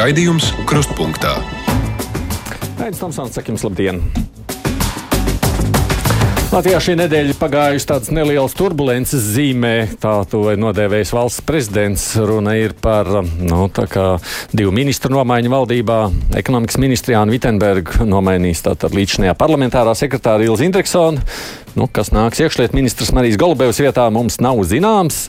Raidījums Krustpunktā. Aizsmeļamies, Tomsons, sakim, labdien! Latvijā šī nedēļa pagājusi tādas nelielas turbulences zīmē. Tā to ir nodēvējis valsts prezidents. Runa ir par nu, divu ministru nomaiņu valdībā. Ekonomikas ministrijā un Vitsenberga nomainīs tātad līdzinājā parlamentārā sekretāra Ilza Indreksona. Nu, kas nāks iekšliet ministrs Marijas Golubevas vietā, mums nav zināms.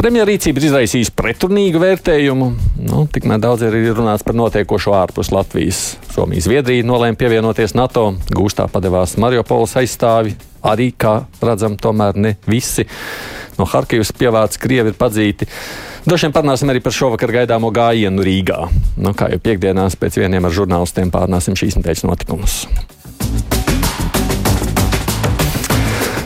Premjerrīcība ir izraisījusi pretrunīgu vērtējumu. Nu, tikmēr daudz ir runāts par notiekošo ārpus Latvijas. Somija Zviedrija nolēma pievienoties NATO, gūstā padevās Mariupoles aizstāvi. Arī, kā redzam, tomēr ne visi. No Harkivas pievāts Krievi ir padzīti. Droši vien parunāsim arī par šovakar gaidāmo gājienu Rīgā. Nu, kā jau piekdienās pēc vieniem ar žurnālistiem pārnāsim šīs nedēļas notikumus.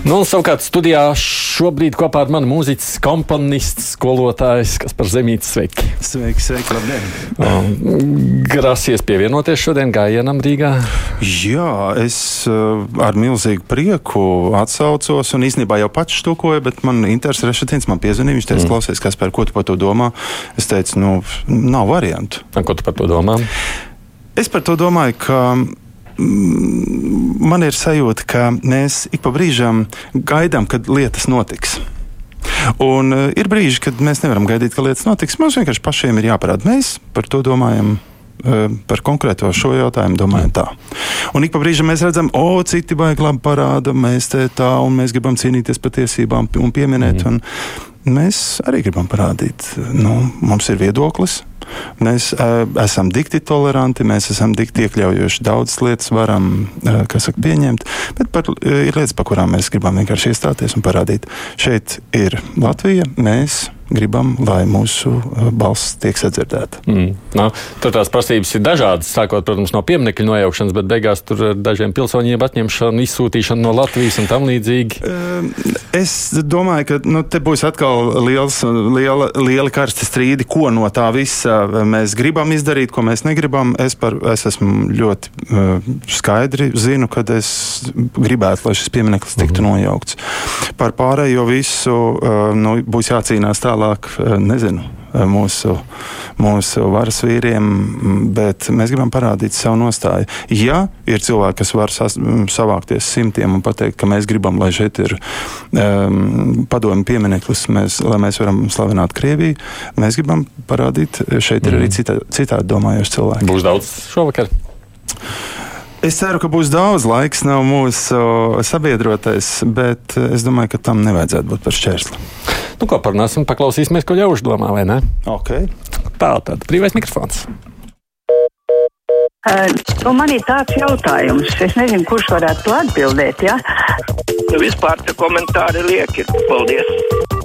Nu, savukārt studijā šobrīd kopā ar mani mūziķis, komponists, skolotājs, kas par zemīti sveiki. Sveiki, sveiki, labdien! Grasies pievienoties šodien gājienam Rīgā? Jā, es uh, ar milzīgu prieku atsaucos un īstenībā jau pats štukoju, bet man interesē Rešetins, man piezvanīja, viņš teica, mm. klausies, kas par ko tu par to domā. Es teicu, nu, nav variantu. Ko tu par to domā? Es par to domāju, ka man ir sajūta, ka mēs ik pa brīžam gaidām, kad lietas notiks. Un uh, ir brīži, kad mēs nevaram gaidīt, ka lietas notiks. Mums vienkārši pašiem ir jāparāda. Mēs par to domājam. Uh, par konkrēto šo jautājumu domājam tā. Un ik pa brīžam mēs redzam, o, citi baigi labi parāda, mēs te tā, un mēs gribam cīnīties par tiesībām un pieminēt. Mm. Un mēs arī gribam parādīt, nu, mums ir viedoklis, Mēs uh, esam dikti toleranti, mēs esam dikti iekļaujoši. Daudzas lietas varam uh, saka, pieņemt, bet par, uh, ir lietas, par kurām mēs gribam vienkārši iestāties un parādīt. Šeit ir Latvija, mēs gribam, lai mūsu uh, balss tiek sadzirdēta. Mm. No, tur tās prasības ir dažādas, sākot protams, no pieminiektu nojaukšanas, bet beigās tur ir dažiem pilsoņiem atņemšana, izsūtīšana no Latvijas un tam līdzīgi. Uh, es domāju, ka nu, te būs atkal liels, liela, liela karsta strīdi, ko no tā visa mēs gribam izdarīt, ko mēs negribam. Es, par, es esmu ļoti uh, skaidri zinu, kad es gribētu, lai šis piemineklis tiktu mm. nojaukts. Par pārējo visu uh, nu, būs jācīnās tā tālāk, eh, nezinu, eh, mūsu, mūsu varas vīriem, bet mēs gribam parādīt savu nostāju. Ja ir cilvēki, kas var sas, savākties simtiem un pateikt, ka mēs gribam, lai šeit ir um, padomju piemineklis, mēs, lai mēs varam slavināt Krieviju, mēs gribam parādīt, šeit ir mm. arī citā, citādi domājoši cilvēki. Būs daudz šovakar. Es ceru, ka būs daudz laiks, nav mūsu sabiedrotais, bet es domāju, ka tam nevajadzētu būt par šķērsli. Nu, ko parunāsim, paklausīsimies, ko ļaužu domā, vai ne? Okay. Tā tad brīvais mikrofons. Uh, nu, man ir tāds jautājums, es nezinu, kurš varētu to atbildēt. Ja? Nu, vispār tie komentāri lieki. Paldies!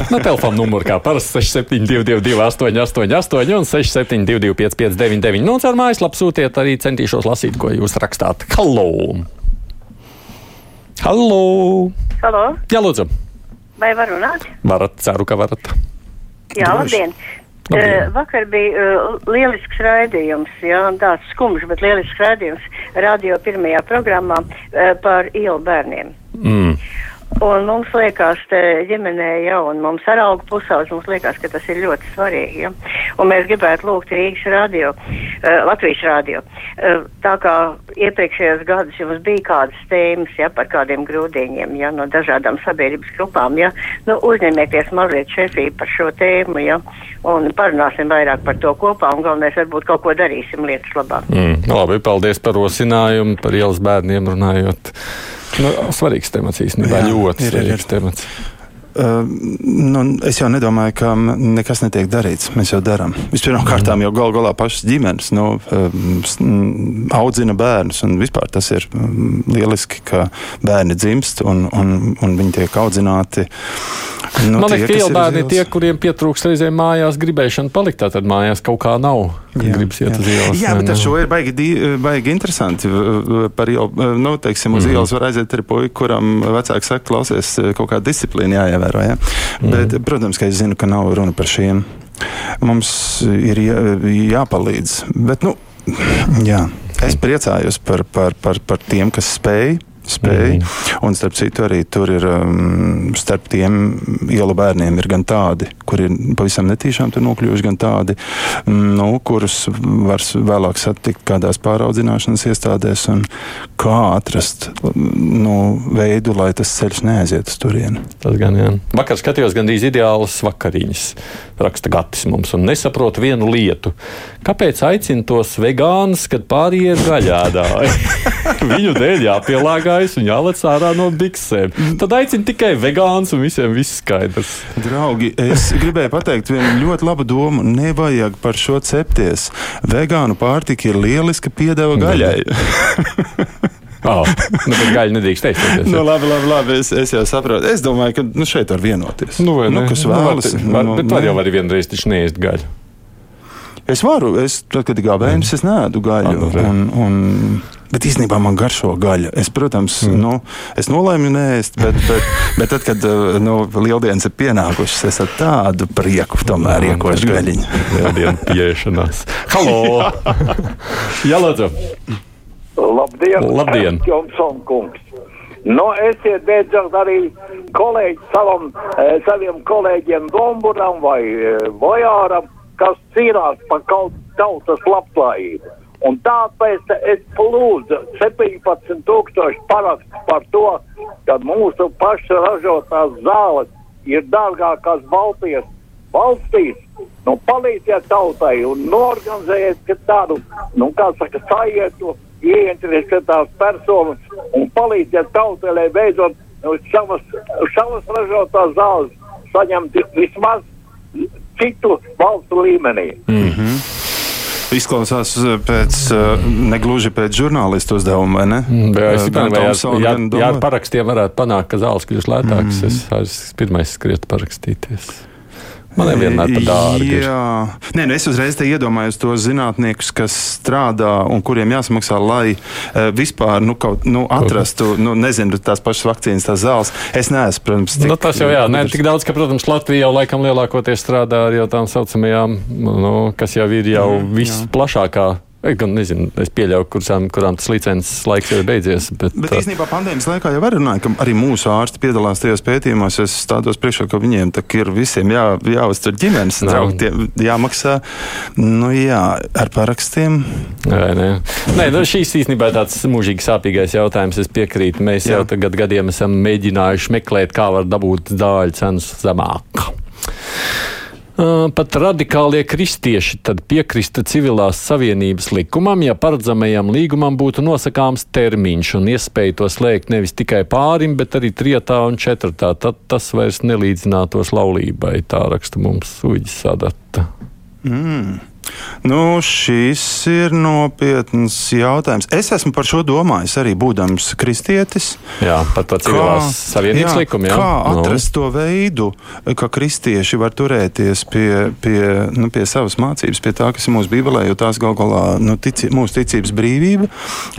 No telefona numura kā parasti 6722, 888, un 672, 559, nu, ar mājaslapu sūtiet arī centīšos lasīt, ko jūs rakstāt. Hallo! Hallo! Hallo! Jā, lūdzu! Vai var runāt? Varat, ceru, ka varat. Jā, labdien! Uh, vakar bija uh, lielisks raidījums, jā, tāds skumjš, bet lielisks raidījums radio pirmajā programmā uh, par ielu bērniem. Mm. Un mums liekas, ka ģimenē jau, un mums ar augu pusauģi, mums liekas, ka tas ir ļoti svarīgi. Ja? Un mēs gribētu lūgt Rīgas radio, uh, Latvijas radio. Uh, tā kā iepriekšējos gados jums bija kādas tēmas, ja, par kādiem grūdiņiem, ja, no dažādām sabiedrības grupām, ja, nu, uzņemieties mazliet šefību par šo tēmu, ja, un parunāsim vairāk par to kopā, un galvenais varbūt kaut ko darīsim lietas labā. Mm, labi, paldies par rosinājumu, par ielas bērniem runājot. Nu, svarīgs temats īstenībā, ļoti ir, svarīgs ir, ir. temats. Uh, nu, es jau nedomāju, ka nekas netiek darīts. Mēs jau darām. Vispirmkārt, mm. jau gal galā pašas ģimenes nu, uh, audzina bērnus. Vispār tas ir lieliski, ka bērni dzimst un, un, un viņi tiek audzināti. Nu, Man liekas, ka ielbērni ir tie, kuriem pietrūks reizēm mājās gribēšana palikt. Tātad mājās kaut kā nav. Jā, gribas iet jā. uz ielas. Jā, bet ar šo ir baigi, baigi interesanti. Par ielu, nu, teiksim, uz mm. ielas var aiziet arī puiši, kuram vecāki saka, klausies, kaut kāda disciplīna jāievēro. Ja? Mm. Bet, protams, ka es zinu, ka nav runa par šiem. Mums ir jā, jāpalīdz. Bet, nu, jā, es priecājos par, par, par, par tiem, kas spēj spēja. Mm. Un starp citu, arī tur ir um, starp tiem ielu bērniem ir gan tādi, kur ir pavisam netīšām tur nokļuvuši, gan tādi, mm, nu, kurus var vēlāk satikt kādās pāraudzināšanas iestādēs, un kā atrast nu, veidu, lai tas ceļš neaiziet uz turieni. Tas gan, jā. Vakar skatījos gandrīz ideālas vakariņas, raksta Gatis mums, un nesaprotu vienu lietu. Kāpēc aicina tos vegānus, kad pārējie ir gaļādāji? Viņu dēļ jāpielāgājas un jālec ārā no biksēm. Tad aicina tikai vegāns un visiem viss skaidrs. Draugi, es gribēju pateikt vienu ļoti labu domu. Nevajag par šo cepties. Vegānu pārtika ir lieliska piedeva gaļai. Oh, nu, bet gaļa nedrīkst teikt. nu, labi, labi, labi. Es, es jau saprotu. Es domāju, ka nu, šeit var vienoties. Nu, nu, kas vēlas. Nu, var, bet var jau arī vienreiz taču neēst gaļu. Es varu, es, tad, kad ir bērns, es nēdu gaļu. Un, un, Bet īstenībā man garšo gaļa. Es, protams, mm. nu, es nolēmu neēst, bet, bet, bet tad, kad nu, lieldienas ir pienākušas, es ar tādu prieku tomēr iekošu gaļiņu. Lieldienu pieešanās. Halo! Jā, lūdzu! Labdien! Labdien. Jomson kungs! Nu, esiet beidzot arī kolēģi savam, saviem kolēģiem Domburam vai Vojāram, kas cīnās par kaut tautas labklājību. Un tāpēc es lūdzu 17,000 parakstu par to, ka mūsu paša ražotās zāles ir dārgākās Baltijas valstīs. Nu, palīdziet tautai un norganizējiet tādu, nu, kā saka, sajietu, ieinteresētās personas un palīdziet tautai, lai beidzot nu, savas, savas ražotās zāles saņemtu vismaz citu valstu līmenī. Mm -hmm. Izklausās pēc, negluži pēc žurnālistu uzdevuma, vai ne? Mm, jā, es domāju, ka jā, parakstiem varētu panākt, ka zāles kļūst lētākas. Mm. Es, es pirmais skrietu parakstīties. Man nevienmēr par dārgu. Jā, Nē, nu es uzreiz iedomājos tos zinātniekus, kas strādā un kuriem jāsamaksā, lai uh, vispār nu, kaut, nu, atrastu, nu, nezinu, tās pašas vakcīnas, tās zāles. Es neesmu, protams, tik, nu, tas jau jā, ne tik daudz, ka, protams, Latvija jau laikam lielākoties strādā ar jau tām saucamajām, nu, kas jau ir jau mm, visplašākā Gan nezinu, es pieļauju, kurām, kurām tas licences laiks jau ir beidzies. Bet, bet īstenībā pandēmijas laikā jau var runāt, ka arī mūsu ārsti piedalās tajos pētījumos. Es stādos priekšā, ka viņiem ir visiem jā, jāuztver ģimenes draugi, jāmaksā nu, jā, ar parakstiem. Nē, nē. nē nu, šīs īstenībā ir tāds mūžīgi sāpīgais jautājums. Es piekrītu. Mēs jā. jau tagad gadiem esam mēģinājuši meklēt, kā var dabūt dāļu cenas zemāk. Pat radikālie kristieši tad piekrista civilās savienības likumam, ja paredzamajam līgumam būtu nosakāms termiņš un iespēja to slēgt nevis tikai pārim, bet arī trietā un četratā. Tad tas vairs nelīdzinātos laulībai, tā raksta mums Uģis Sadata. Mm. Nu, šis ir nopietns jautājums. Es esmu par šo domājis arī būdams kristietis. Jā, par to civilās savienības likumu. Jā. Kā nu. atrast no. to veidu, ka kristieši var turēties pie, pie, nu, pie savas mācības, pie tā, kas ir mūsu bībelē, jo tās gal galā nu, tici, mūsu ticības brīvība.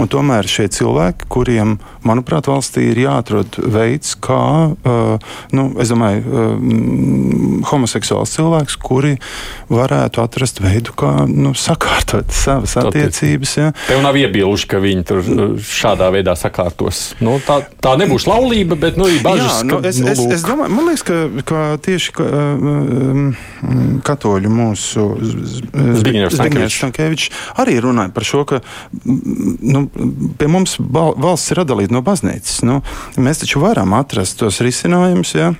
Un tomēr šie cilvēki, kuriem, manuprāt, valstī ir jāatrod veids, kā, uh, nu, es domāju, uh, homoseksuāls cilvēks, kuri varētu atrast veidu, kā nu, sakārtot savas attiecības. Ja. Tev nav iebilduši, ka viņi tur uh, šādā veidā sakārtos. Nu, tā, tā nebūs laulība, bet nu, ir bažas. Jā, nu, es, nu, es, es domāju, man liekas, ka, ka tieši ka, um, katoļu mūsu Zbigņevs arī runāja par šo, ka nu, pie mums valsts ir atdalīta no baznīcas. Nu, mēs taču varam atrast tos risinājumus. Ja?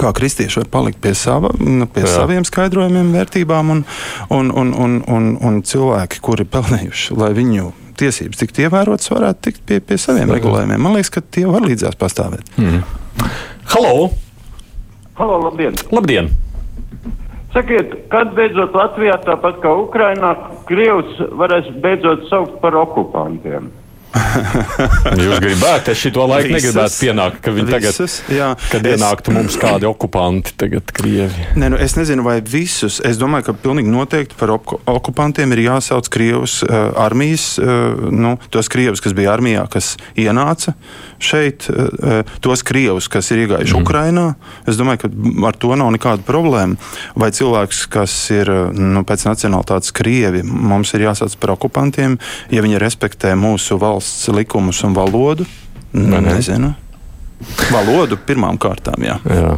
Kā kristieši var palikt pie, sava, nu, pie Jā. saviem skaidrojumiem, vērtībām, un, un, un, un, un, un cilvēki, kuri pelnījuši, lai viņu tiesības tiktu ievērotas, varētu tikt pie, pie saviem Jā. regulējumiem. Man liekas, ka tie var līdzās pastāvēt. Mm. Halo! Halo, labdien! labdien. Sakiet, kad beidzot Latvijā, tāpat kā Ukrainā, Krievs varēs beidzot saukt par okupantiem? Jūs gribētu, es šo laiku visas, negribētu pienākt, ka viņi visas, tagad, kad es, ienāktu mums kādi okupanti, tagad Krievi. Nē, nu, es nezinu, vai visus. Es domāju, ka pilnīgi noteikti par okupantiem ir jāsauc Krievijas uh, armijas, uh, nu, tos Krievus, kas bija armijā, kas ienāca šeit, uh, tos Krievus, kas ir iegājuši mm. Ukrainā. Es domāju, ka ar to nav nekāda problēma. Vai cilvēks, kas ir nu, pēc nacionālitātes Krievi, mums ir jāsauc par okupantiem, ja viņi respektē mūsu valsts valsts likumus un valodu? Ne? Nezinu. Valodu pirmām kārtām, jā. jā.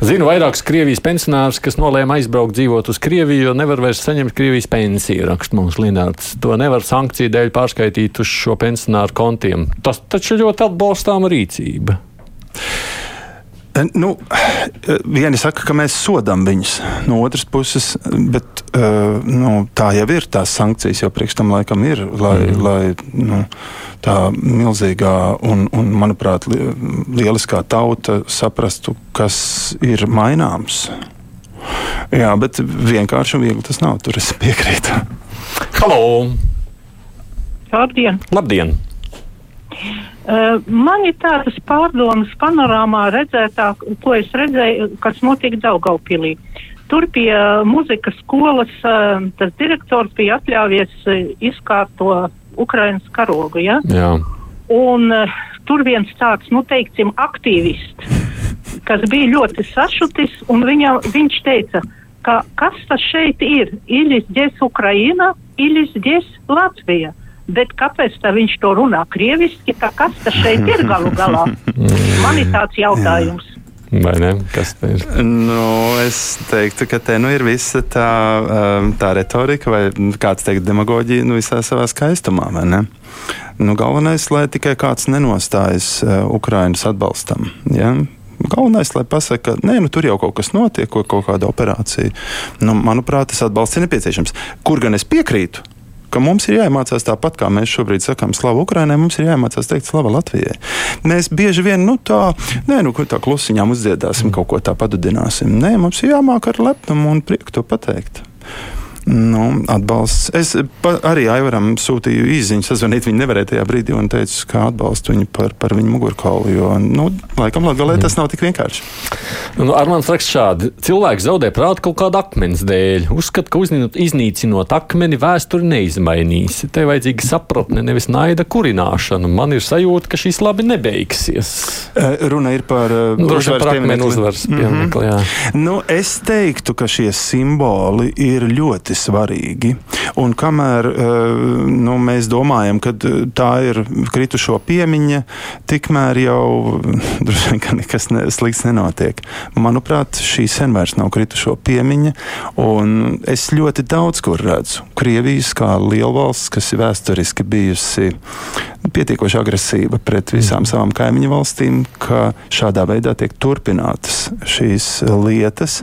Zinu vairākus Krievijas pensionārus, kas nolēma aizbraukt dzīvot uz Krieviju, jo nevar vairs saņemt Krievijas pensiju, raksta mums Linārds. To nevar sankciju dēļ pārskaitīt uz šo pensionāru kontiem. Tas taču ļoti atbalstāma rīcība. Eh, nu, eh, vieni saka, ka mēs sodām viņus, no otras puses, bet uh, nu, tā jau ir. Tās sankcijas jau priekš tam laikam ir, lai, mm. lai nu, tā milzīgā un, un, manuprāt, lieliskā tauta saprastu, kas ir maināms. Jā, bet vienkārši un viegli tas nav. Tur es piekrītu. Halo! Labdien! Labdien. Uh, man ir tādas pārdomas panorāmā redzētā, ko es redzēju, kas notika Daugaupilī. Tur pie uh, muzikas skolas uh, tas direktors bija atļāvies izkārto Ukrainas karogu, ja? Jā. Un tur viens tāds, nu teiksim, aktīvists, kas bija ļoti sašutis, un viņa, viņš teica, ka kas tas šeit ir? Ilis dēs Ukraina, ilis dēs Latvija. Bet kāpēc viņš to runā krieviski? Kas tas šeit ir galu galā? Man ir tāds jautājums. Vai ne? Kas tā ir? Nu, es teiktu, ka te nu ir visa tā, um, tā retorika, vai kāds teikt, demagoģija nu, visā savā skaistumā. Nu, galvenais, lai tikai kāds nenostājas uh, Ukraiņas atbalstam. Ja? Galvenais, lai pasakā, ka nē, nu, tur jau kaut kas notiek, kaut kāda operācija. Nu, manuprāt, tas atbalsts ir nepieciešams. Kur gan es piekrītu? Ka mums ir jāiemācās tāpat, kā mēs šobrīd sakām, slavu Ukraiņai, mums ir jāiemācās teikt slavu Latvijai. Mēs bieži vien nu, tā, nē, nu, tā klusiņām uzdziedāsim, kaut ko tā padudināsim. Nē, mums ir jāmāk ar lepnumu un prieku to pateikt. Nu, atbalsts. Es arī Aivaram sūtīju īsiņu, sazvanīt. Viņa nevarēja tajā brīdī un teica, ka atbalstu viņu par, par viņu mugurkaulu. Jo, nu, laikam, Latvijā mm. tas nav tik vienkārši. Nu, Armāns raksta šādi: cilvēks zaudē prātu kaut kāda akmens dēļ. Uzskata, ka uznīt, iznīcinot akmeni vēsturi neizmainīs. Te vajadzīga sapratne, nevis naida kurināšana. Man ir sajūta, ka šīs labi nebeigsies. Runa ir par, nu, par akmeni uzvaras pieminekli. Mm -hmm. nu, es teiktu, ka šie simboli ir ļoti svarīgi. Un kamēr eh, nu, mēs domājam, ka eh, tā ir kritušo piemiņa, tikmēr jau droši vien nekas ne, slikts nenotiek. Manuprāt, šī sen vairs nav kritušo piemiņa, un es ļoti daudz kur redzu. Krievijas kā lielvalsts, kas ir vēsturiski bijusi pietiekoši agresīva pret visām mm. savām kaimiņu valstīm, ka šādā veidā tiek turpinātas šīs lietas.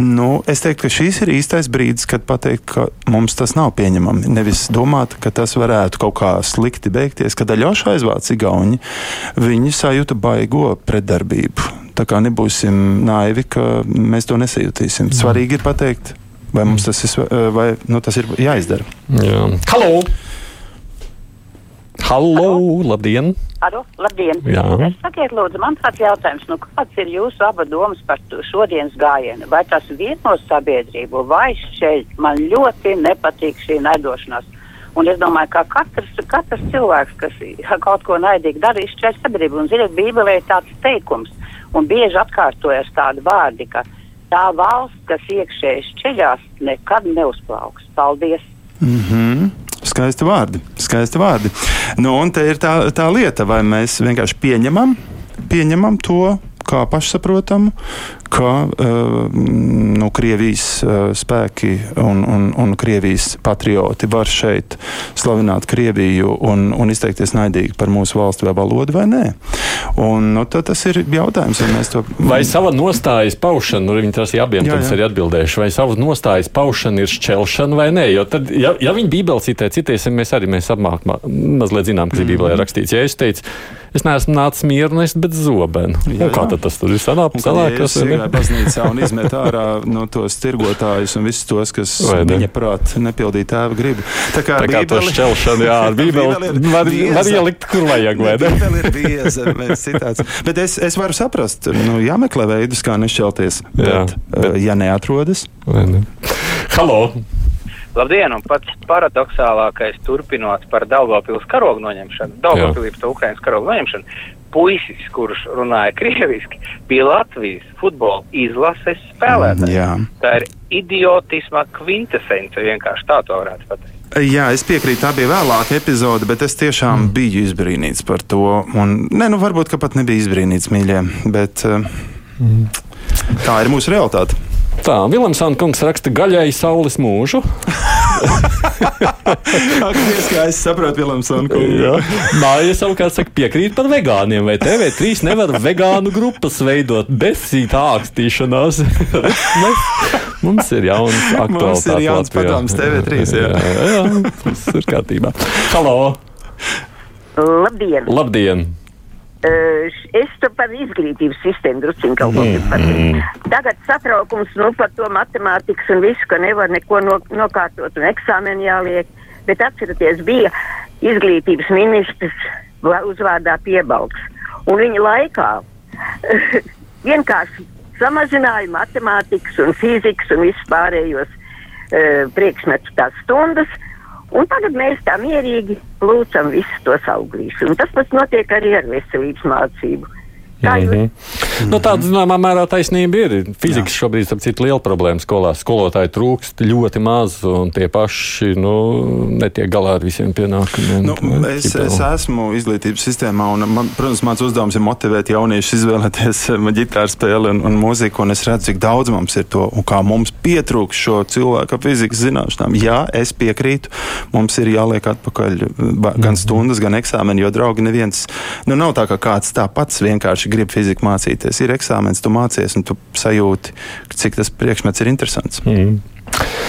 Nu, es teiktu, ka šīs ir īstais brīdis, kad pateikt, ka mums tas nav pieņemami. Nevis domāt, ka tas varētu kaut kā slikti beigties, kad Aļoša aizvāca Igauni, viņi sajūta baigo pretdarbību. Tā kā nebūsim naivi, ka mēs to nesajutīsim. Svarīgi ir pateikt, vai mums tas ir, vai, nu, tas ir jāizdara. Jā. Halo! Halo, labdien! Aro, labdien! Jā. Sakiet, lūdzu, man tāds jautājums, nu kāds ir jūsu abu domas par šodienas gājienu? Vai tas vienos sabiedrību, vai šeit man ļoti nepatīk šī nedošanās? Un es domāju, ka katrs, katrs cilvēks, kas kaut ko naidīgi dara, izšķēr sabiedrību. Un, ziniet, Bībelē ir tāds teikums, un bieži atkārtojas tādi vārdi, ka tā valsts, kas iekšēji šķeļās, nekad neuzplauks. Paldies! Mm -hmm. Skaisti vārdi. Skaisti vārdi. Nu, un te ir tā, tā lieta, vai mēs vienkārši pieņemam, pieņemam to kā pašsaprotamu, ka uh, nu, Krievijas uh, spēki un, un, un Krievijas patrioti var šeit slavināt Krieviju un, un izteikties naidīgi par mūsu valsti vai valodu vai nē. Un, nu, tas ir jautājums, vai mēs to. Vai sava nostājas paušana, nu, viņi tas ir abiem, jā, tad es arī atbildēšu, vai sava nostājas paušana ir šķelšana vai nē. Jo tad, ja, ja viņi Bībeli citē, citēsim, mēs arī mēs apmāk, mazliet zinām, kas ir. Bībelē rakstīts. Ja es teicu, es neesmu nācis mieru nest, bet zobenu. Jā, jā. Kā tad tas tur ir sanācis? Sanākas, baznīcā un izmet ārā no tos tirgotājus un visus tos, kas viņa prāt nepildīja tēva gribu. Tā kā, tā kā bībeli, to šķelšanu, jā, ar bībeli var, var ielikt, kur vajag, vai ne? Bībeli ir bieza, citāds. Bet es, es varu saprast, nu, jāmeklē veidus, kā nešķelties. Jā, bet, bet, ja neatrodas. Ne? Halo! Labdien, un pats paradoxālākais turpinot par Daugavpils karogu noņemšanu, Daugavpilī par Ukrainas karogu noņemšanu, puisis, kurš runāja krieviski, bija Latvijas futbola izlases spēlētājs. Jā. Tā ir idiotisma kvintesence, vienkārši tā to varētu pateikt. Jā, es piekrītu, tā bija vēlāka epizode, bet es tiešām mm. biju izbrīnīts par to. Un, ne, nu, varbūt pat nebija izbrīnīts, mīļie, bet. Uh, mm. Tā ir mūsu realitāte. Tā, Viljams Kungs raksta gaļai saules mūžu. Akties, kā es saprotu, Viljams Kungs. Māja savukārt saka, piekrīt par vegāniem, vai TV3 nevar vegānu grupas veidot bez cita ākstīšanās. Mēs, mums ir jauns aktuāls. Mums ir jauns padoms TV3, jā. jā, jā, jā, tas ir kārtībā. Halo! Labdien! Labdien! Uh, es to par izglītības sistēmu drusku kaut ko Mm. pateicu. Tagad satraukums nu, par to matemātikas un visu, ka nevar neko no, nokārtot un eksāmeni jāliek. Bet atcerieties, bija izglītības ministrs uzvārdā Piebalgs. Un viņa laikā vienkārši samazināja matemātikas un fizikas un vispārējos uh, priekšmetu tās stundas. Un tagad mēs tā mierīgi lūdzam visus tos auglīšus. Un tas pats notiek arī ar veselības mācību. Kā jūs Mm -hmm. nu, tāda zināmā mērā taisnība ir. Fizikas šobrīd ir cita liela problēma skolās. Skolotāji trūkst ļoti maz, un tie paši nu, netiek galā ar visiem pienākumiem. Nu, es, es esmu izglītības sistēmā, un, man, protams, mans uzdevums ir motivēt jauniešus izvēlēties eh, ģitāru spēli un, un mūziku. Un es redzu, cik daudz mums ir to, un kā mums pietrūks šo cilvēku fizikas zināšanām. Jā, es piekrītu, mums ir jāliek atpakaļ ba- gan stundas, gan eksāmeni, jo, draugi, neviens, nu, nav tā, ka kāds tā pats vienkārši grib fiziku mācīties. Ir eksāmenis, tu mācies, un tu sajūti, cik tas priekšmets ir interesants. Mm.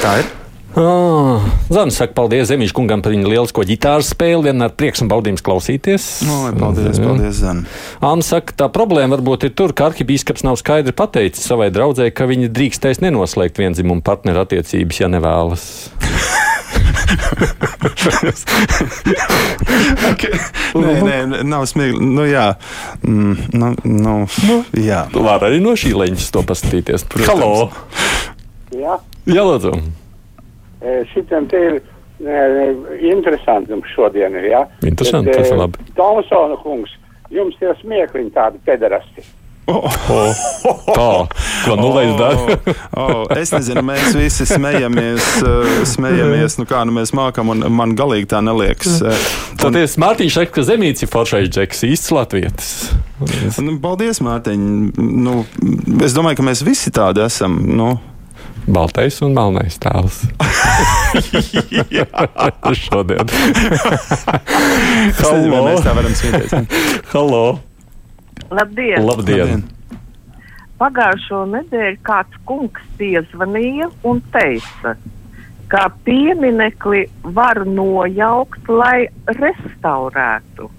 Tā ir. Oh, Zana saka, paldies Zemīšu kungam par viņa lielisko ģitāru spēli. Vienmēr prieks un baudījums klausīties. No, lai paldies, Jā. paldies, Zana. Anna saka, tā problēma varbūt ir tur, ka arhibīskaps nav skaidri pateicis savai draudzēji, ka viņi drīkstēs nenoslēgt vienzimumu partneru attiecības, ja nevēlas. okay. Nē, nē, nav smieklīgi. Nu, jā, mm, nu, nu, jā. Var arī no šī leņķa to paskatīties. Protams. Halo! Jā, Jā, lūdzu! šitam te ir e, interesanti šodien ir, jā? Interesanti, Bet, tas ir e, labi. Tomsona kungs, jums tie smiekliņi tādi pederasti. Oh, tā, ko nu lai es daru? oh, es nezinu, mēs visi smejamies, uh, smejamies nu kā nu mēs mākam, un man galīgi tā neliekas. Uh, Tad es Mārtiņš saka, ka Zemīts ir foršais džeks, īsts latvietis. Nu, paldies, Mārtiņ. Nu, es domāju, ka mēs visi tādi esam. Nu. Baltais un melnais tēls. Šodien. Es nezinu, mēs tā varam smieties. Halo! Labdien! Labdien! Pagājušo nedēļu kāds kungs piezvanīja un teica, ka pieminekli var nojaukt, lai restaurētu.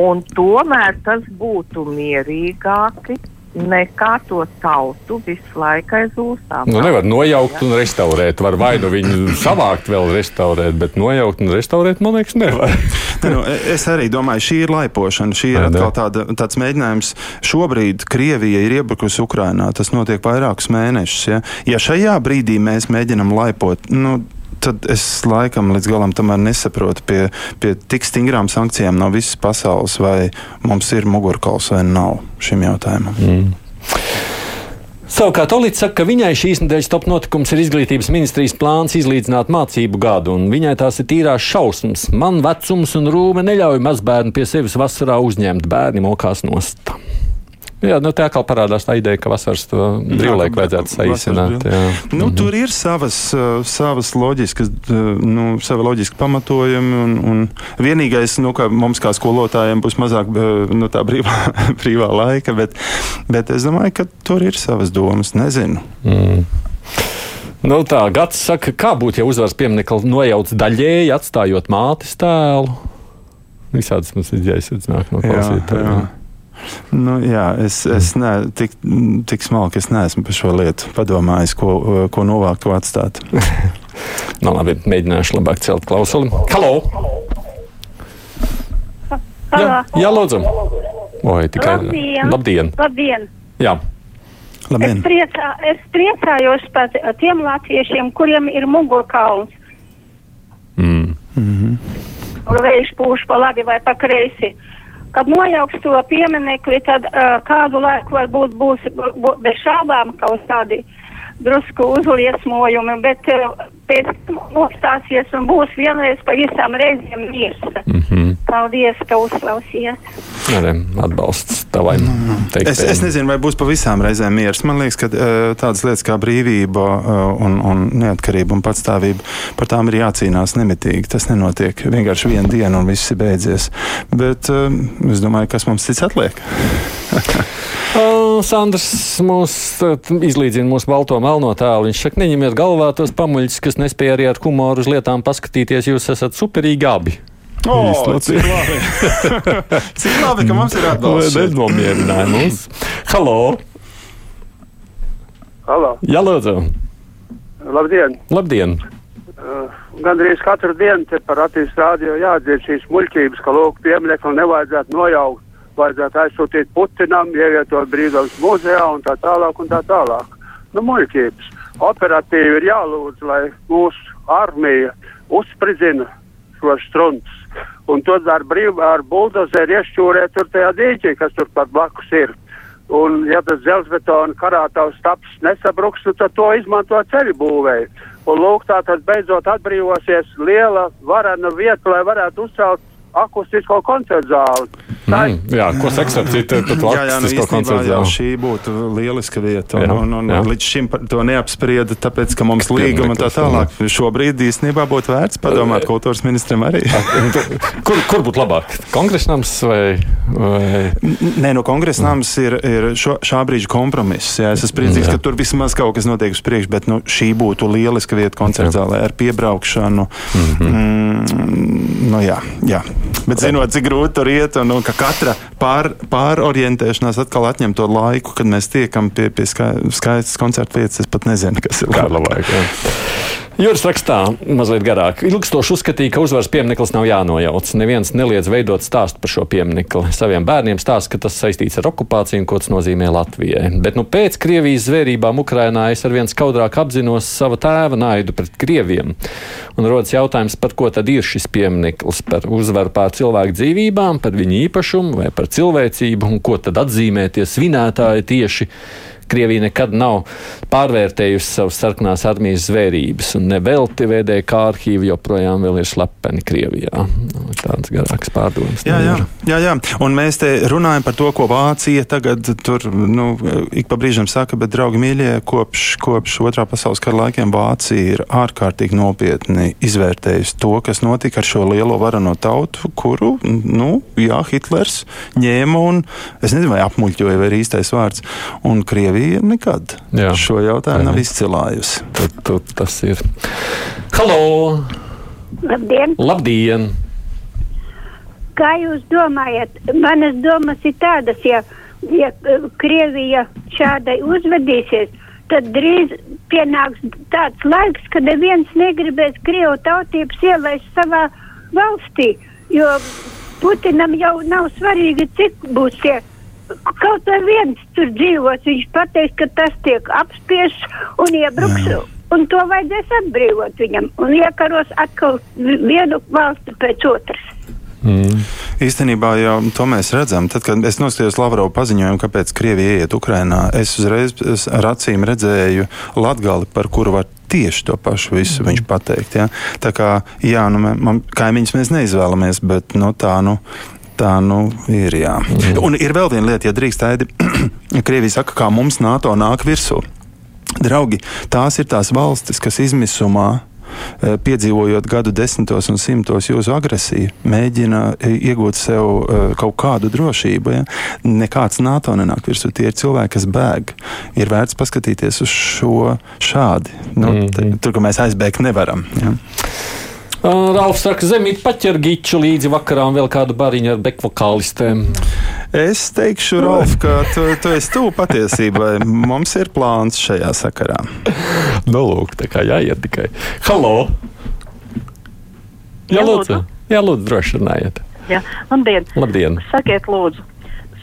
Un tomēr tas būtu mierīgāki nekā to tautu visu laiku aiz ūsām. Nu, nevar nojaukt un restaurēt. Var vai nu viņu savākt, vēl restaurēt, bet nojaukt un restaurēt, man liekas, nevar. Ne, nu, es arī domāju, šī ir laipošana. Šī ir ne? atkal tāda, tāds mēģinājums. Šobrīd Krievija ir iebrukusi Ukrajinā. Tas notiek vairākus mēnešus. Ja, ja šajā brīdī mēs mēģinām laipot, nu, tad es laikam līdz galam nesaprotu, pie, pie tik stingrām sankcijām no visas pasaules, vai mums ir mugurkauls vai nav šim jautājumam. Mm. Savukārt Olīds saka, ka viņai šīs nedēļas top notikums ir izglītības ministrijas plāns izlīdzināt mācību gadu, un viņai tās ir tīrās šausmas. Man vecums un rūme neļauj mazbērnu pie sevis vasarā uzņemt, bērni mokās nost. Jā, nu, tā kā parādās tā ideja, ka vasaras brīvlaiku vajadzētu saīsināt. jā. Nu, Tur ir savas, uh, savas loģiskas, uh, nu, savi loģiski pamatojumi. Un, un vienīgais, nu, ka mums kā skolotājiem būs mazāk uh, nu, tā brīvā, brīvā laika, bet, bet es domāju, ka tur ir savas domas. Nezinu. Mm. Nu, tā gads saka, kā būtu, ja uzvaras pieminiektu nojauts daļēji, atstājot mātes tēlu. Visādas mums ir jāizsaka no klausītājiem. Nu, jā, es, es ne, tik, tik smalki es neesmu par šo lietu padomājis, ko, ko novākt, ko atstāt. nu, labi, mēģināšu labāk celt klausuli. Halo! Jā, jā lūdzu! Oi, tikai Labdien! Labdien! Labdien. Jā. Es, priecā, es priecājos par tiem latviešiem, kuriem ir mugurkauls. Mm. Mm -hmm. Vējš pūš pa labi vai pa kreisi. Kad nojauks to pieminekli, tad uh, kādu laiku varbūt būs bū, bez šābām kaut kādi drusku uzliesmojumi, bet uh, pēc tam nostāsies un būs vienreiz pa visām reizēm miers. Mm -hmm. Paldies, ka uzklausījāt. Arī atbalsts tavai teiktēm. Es, es nezinu, vai būs pa visām reizēm miers. Man liekas, ka uh, tādas lietas kā brīvība uh, un, un neatkarība un patstāvība, par tām ir jācīnās nemitīgi. Tas nenotiek vienkārši vienu dienu un viss ir beidzies. Bet es domāju, kas mums cits atliek. Sandrs mūs izlīdzina mūsu balto melno tēlu. Viņš saka, neņemiet galvā tos pamuļus, kas nespēja arī ar humoru uz lietām paskatīties. Jūs esat superīgi abi. Oh, cik labi. cik labi, ka mums ir atbalsts. Nenomierināja mums. Halo! Halo! Jā, lūdzu! Labdien! Labdien! Uh, gandrīz katru dienu te par attīstības rādio jādzird šīs muļķības, ka lūk pieminekli nevajadzētu nojaukt, vajadzētu aizsūtīt Putinam, ievietot brīvības muzejā un tā tālāk un tā tālāk. Nu, muļķības. Operatīvi ir jālūdz, lai mūsu armija uzspridzina šos struntus un to ar, brīv, ar buldozeru iešķūrē tur tajā dīķī, kas tur pat blakus ir. Un, ja tas dzelzbetona karātavs taps nesabruks, nu, tad to izmanto ceļu būvēji. Un lūk, tā tad beidzot atbrīvosies liela, varena vieta, lai varētu uzcelt akustisko koncertu zāli. Mm, jā, ko saka jā, jā, nu, īstenībā, jā, šī būtu lieliska vieta. Un, jā, un, un, jā. Līdz šim to neapsprieda, tāpēc, ka mums līguma un tā tālāk. Šobrīd īstenībā būtu vērts padomāt kultūras ministram arī. kur, kur būtu labāk? Kongresnams vai? vai... Nē, no kongresnams ir, ir šo, šā brīža kompromiss. Jā, es esmu priecīgs, jā. ka tur vismaz kaut kas notiek uz priekšu, bet nu, šī būtu lieliska vieta koncertzālē ar piebraukšanu. Mm -hmm. mm, nu, jā, jā. Bet zinot, cik grūti tur iet, un, un ka katra pār, pārorientēšanās atkal atņem to laiku, kad mēs tiekam pie, pie skaistas koncerta vietas, es pat nezinu, kas ir labāk. Jūras rakstā mazliet garāk. Ilgstoši uzskatīja, ka uzvaras piemineklis nav jānojauc. Neviens neliedz veidot stāstu par šo pieminekli. Saviem bērniem stāsta, ka tas saistīts ar okupāciju un ko tas nozīmē Latvijai. Bet nu, pēc Krievijas zvērībām Ukrainā es arvien skaudrāk apzinos sava tēva naidu pret Krieviem. Un rodas jautājums, par ko tad ir šis piemineklis? Par uzvaru pār cilvēku dzīvībām, par viņu īpašumu vai par cilvēcību, un ko tad atzīmē tie svinētāji tieši Krievija nekad nav pārvērtējusi savas sarkanās armijas zvērības, un nevelti VDK arhīvi joprojām ir slepeni Krievijā. Nu, tāds garāks pārdoms. Jā, jā, jā, jā, un mēs te runājam par to, ko Vācija tagad tur nu, ik pa brīžam saka, bet, draugi mīļie, kopš, kopš otrā pasaules kara laikiem Vācija ir ārkārtīgi nopietni izvērtējusi to, kas notika ar šo lielo varano tautu, kuru, nu, jā, Hitlers ņēma un, es nezinu, vai apmuļķoja, vai ir īstais vārds, un Krievija Krievija nekad Jā. šo jautājumu nav izcilājusi. Tad, tad tas ir. Halo! Labdien! Labdien! Kā jūs domājat? Manas domas ir tādas, ja, ja Krievija šādai uzvedīsies, tad drīz pienāks tāds laiks, kad neviens negribēs Krievu tautības ielaist savā valstī, jo Putinam jau nav svarīgi, cik būs tie kaut vai viens tur dzīvos, viņš pateiks, ka tas tiek apspiests un iebruks. Jā. Un to vajadzēs atbrīvot viņam un iekaros atkal vienu valsti pēc otras. Mm. Īstenībā jau to mēs redzam. Tad, kad es noskatījos Lavrovu paziņojumu, kāpēc Krievija iet Ukrainā, es uzreiz ar acīm redzēju Latgali, par kuru var tieši to pašu visu mm. viņš pateikt. Ja? Tā kā, jā, nu, man, kaimiņus mēs neizvēlamies, bet nu, tā, nu, Tā nu ir. Jā. Mm. Un ir vēl viena lieta, ja drīkst tādi, Krievija saka, kā mums NATO nāk virsū. Draugi, tās ir tās valstis, kas izmisumā eh, piedzīvojot gadu desmitos un simtos jūsu agresiju, mēģina eh, iegūt sev uh, kaut kādu drošību. Ja? Nekāds NATO nenāk virsū, tie ir cilvēki, kas bēg. Ir vērts paskatīties uz šo šādi. Nu, mm -hmm. tur, kur mēs aizbēgt nevaram. Ja? Ralfs saka, zemīt paķergiču līdzi vakarā un vēl kādu bariņu ar bekvokālistēm. Es teikšu, Rolf, ka tu, tu esi tuvu patiesībai. Mums ir plāns šajā sakarā. nu, lūk, tā kā jāiet tikai. Halo! Jā, lūdzu. Jā, lūdzu, droši runājiet. Jā, labdien. Labdien. Sakiet, lūdzu.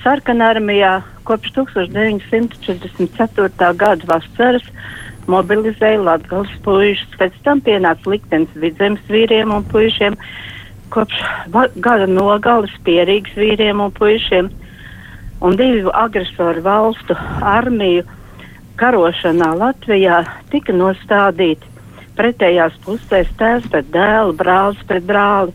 Sarkanā armijā kopš 1944. gada vasaras mobilizēja latgals puišus, pēc tam pienāca liktenis vidzemes vīriem un puišiem, kopš gada nogales pierīgas vīriem un puišiem, un divu agresoru valstu armiju karošanā Latvijā tika nostādīti pretējās pusēs tēvs pret dēlu, brālis pret brāli.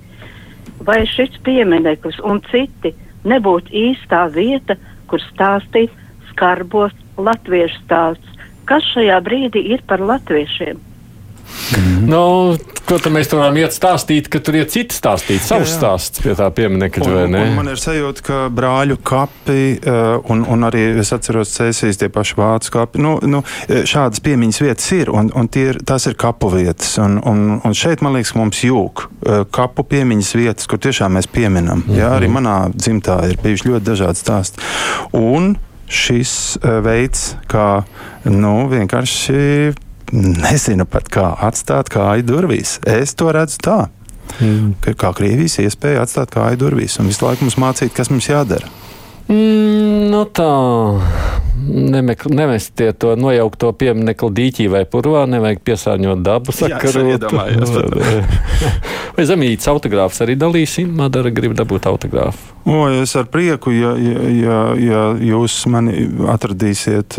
Vai šis piemineklis un citi nebūtu īstā vieta, kur stāstīt skarbos latviešu stāstus. Kas šajā brīdī ir par latviešiem? Mm. Nu, ko tad mēs varam iet stāstīt, ka tur ir citi stāstīt savus stāstus pie tā pieminiekta, vai ne? Un man ir sajūta, ka brāļu kapi uh, un, un arī es atceros cēsīs tie paši vācu kapi. Nu, nu, šādas piemiņas vietas ir, un, un ir, tās ir kapu vietas. Un, un, un šeit, man liekas, mums jūg uh, kapu piemiņas vietas, kur tiešām mēs pieminam. Mm -hmm. Jā, arī manā dzimtā ir bijuši ļoti dažādi stāsti. Un šis uh, veids, kā nu, vienkārši nezinu pat kā atstāt kāju durvīs. Es to redzu tā. Mm. Kā Krievijas iespēja atstāt kāju durvīs un visu laiku mums mācīt, kas mums jādara. Mm, nu tā. Nemekl, nemestiet to nojaukto pieminiektu dīķī vai purvā, nevajag piesārņot dabu. Sakarot. vai zemītas autogrāfs arī dalīsim? Madara grib dabūt autogrāfu. O, es ar prieku, ja, ja, ja, ja jūs mani atradīsiet,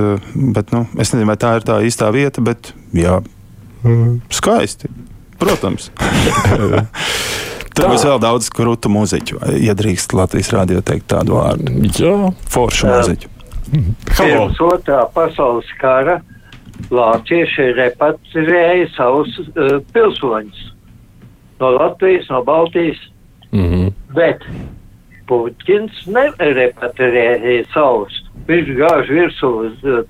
bet nu, es nezinu, vai tā ir tā īstā vieta, bet jā, mm. skaisti. Protams. Tur būs vēl daudz krūtu mūziķu. Ja drīkst Latvijas rādio teikt tādu vārdu. Jā, foršu mūziķu. Pirms otrā pasaules kara vācieši repatriēja savus uh, pilsoņus no Latvijas, no Baltijas. Mm -hmm. Bet Puķins nerepatriēja savus. Viņš gāž virsū uz uh,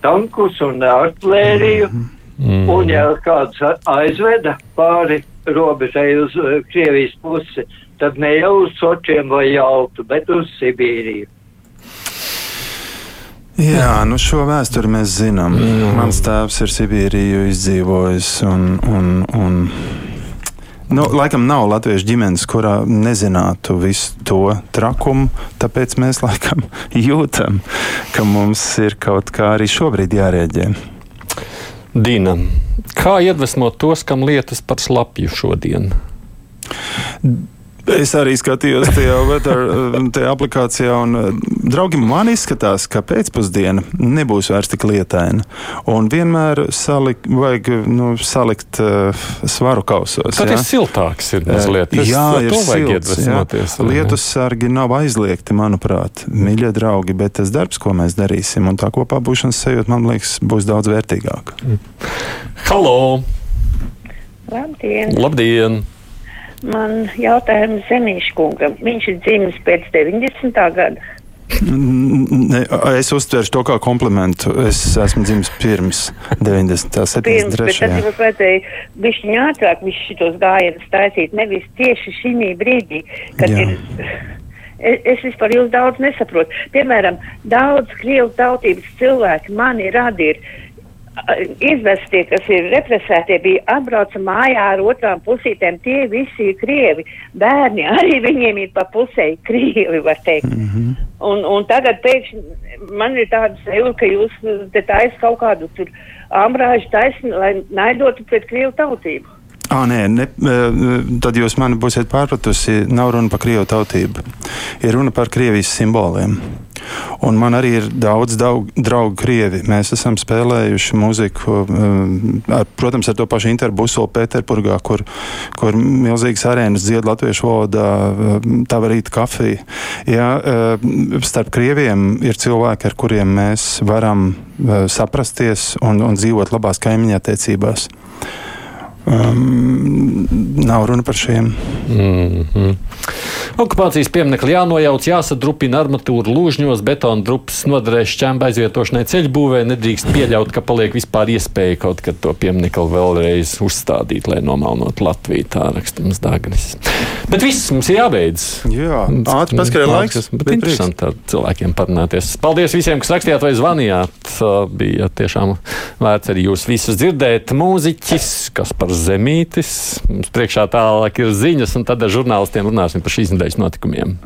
tankus un artēriju. Mm -hmm. Un ja kāds aizveda pāri robežai uz uh, Krievijas pusi, tad ne jau uz Sočiem vai Jaltu, bet uz Sibīriju. Jā, nu šo vēsturi mēs zinām. Mm. Mans tēvs ir Sibīriju izdzīvojis. Un, un, un, nu, laikam nav latviešu ģimenes, kurā nezinātu visu to trakumu. Tāpēc mēs laikam jūtam, ka mums ir kaut kā arī šobrīd jārēģē. Dina, kā iedvesmot tos, kam lietas par slapju šodien? Es arī skatījos tajā, tajā aplikācijā, un eh, draugi man izskatās, ka pēcpusdiena nebūs vairs tik lietaina. Un vienmēr salik, vajag nu, salikt uh, svaru kausos. Tad jā. ir siltāks, ir mazliet. Es, jā, ir silts. Jā. Lietus sargi nav aizliegti, manuprāt, mīļie draugi, bet tas darbs, ko mēs darīsim, un tā kopā būšanas sajūta, man liekas, būs daudz vērtīgāka. Halo! Labdien! Labdien. Man jautājums Zemīškungam. Viņš ir dzimis pēc 90. gada. Ne, es uztveru to kā komplimentu. Es esmu dzimis pirms 90. 73. Bet tad mums vajadzēja bišķiņ ātrāk visus šitos gājienus taisīt, nevis tieši šī brīdī, kad Jā. ir. Es, es vispār jūs daudz nesaprotu. Piemēram, daudz krievu tautības cilvēki mani radi ir izvestie, kas ir represētie, bija atbrauca mājā ar otrām pusītēm. Tie visi ir krievi. Bērni arī viņiem ir pa pusē krievi, var teikt. Mm -hmm. un, un tagad pēkšņi man ir tāda sajūta, ka jūs te taisat kaut kādu tur ambrāžu taisni, lai naidotu pret krievu tautību. À, nē, ne, tad jūs mani būsiet pārpratusi. Nav runa par krievu tautību. Ir runa par krievijas simboliem. Un man arī ir daudz daug, draugu krievi. Mēs esam spēlējuši muziku, ar, protams, ar to pašu interbusolu Pēterburgā, kur, kur milzīgas arēnas dzied latviešu valodā, tā var rīt kafiju. Jā, starp krieviem ir cilvēki, ar kuriem mēs varam saprasties un, un dzīvot labās kaimiņā attiecībās. Um, nav runa par šiem. Mm -hmm. Okupācijas pieminekli jānojauc, jāsadrupina armatūra lūžņos, betona drupas noderēs šķēma aizvietošanai ceļu būvē. Nedrīkst pieļaut, ka paliek vispār iespēja kaut kad to pieminekli vēlreiz uzstādīt, lai nomalnot Latviju. Tā raksta mums Dāngris. Bet viss mums ir jābeidz. Jā, ātri paskarē laiks. Bet interesanti ar cilvēkiem parunāties. Paldies visiem, kas rakstījāt vai zvanījāt. Bija tiešām vērts arī jūs visus dzirdēt. Mūziķis, kas par zemītis. Mums priekšā tālāk ir ziņas, un tad ar žurnālistiem runāsim par šīs nedēļas notikumiem.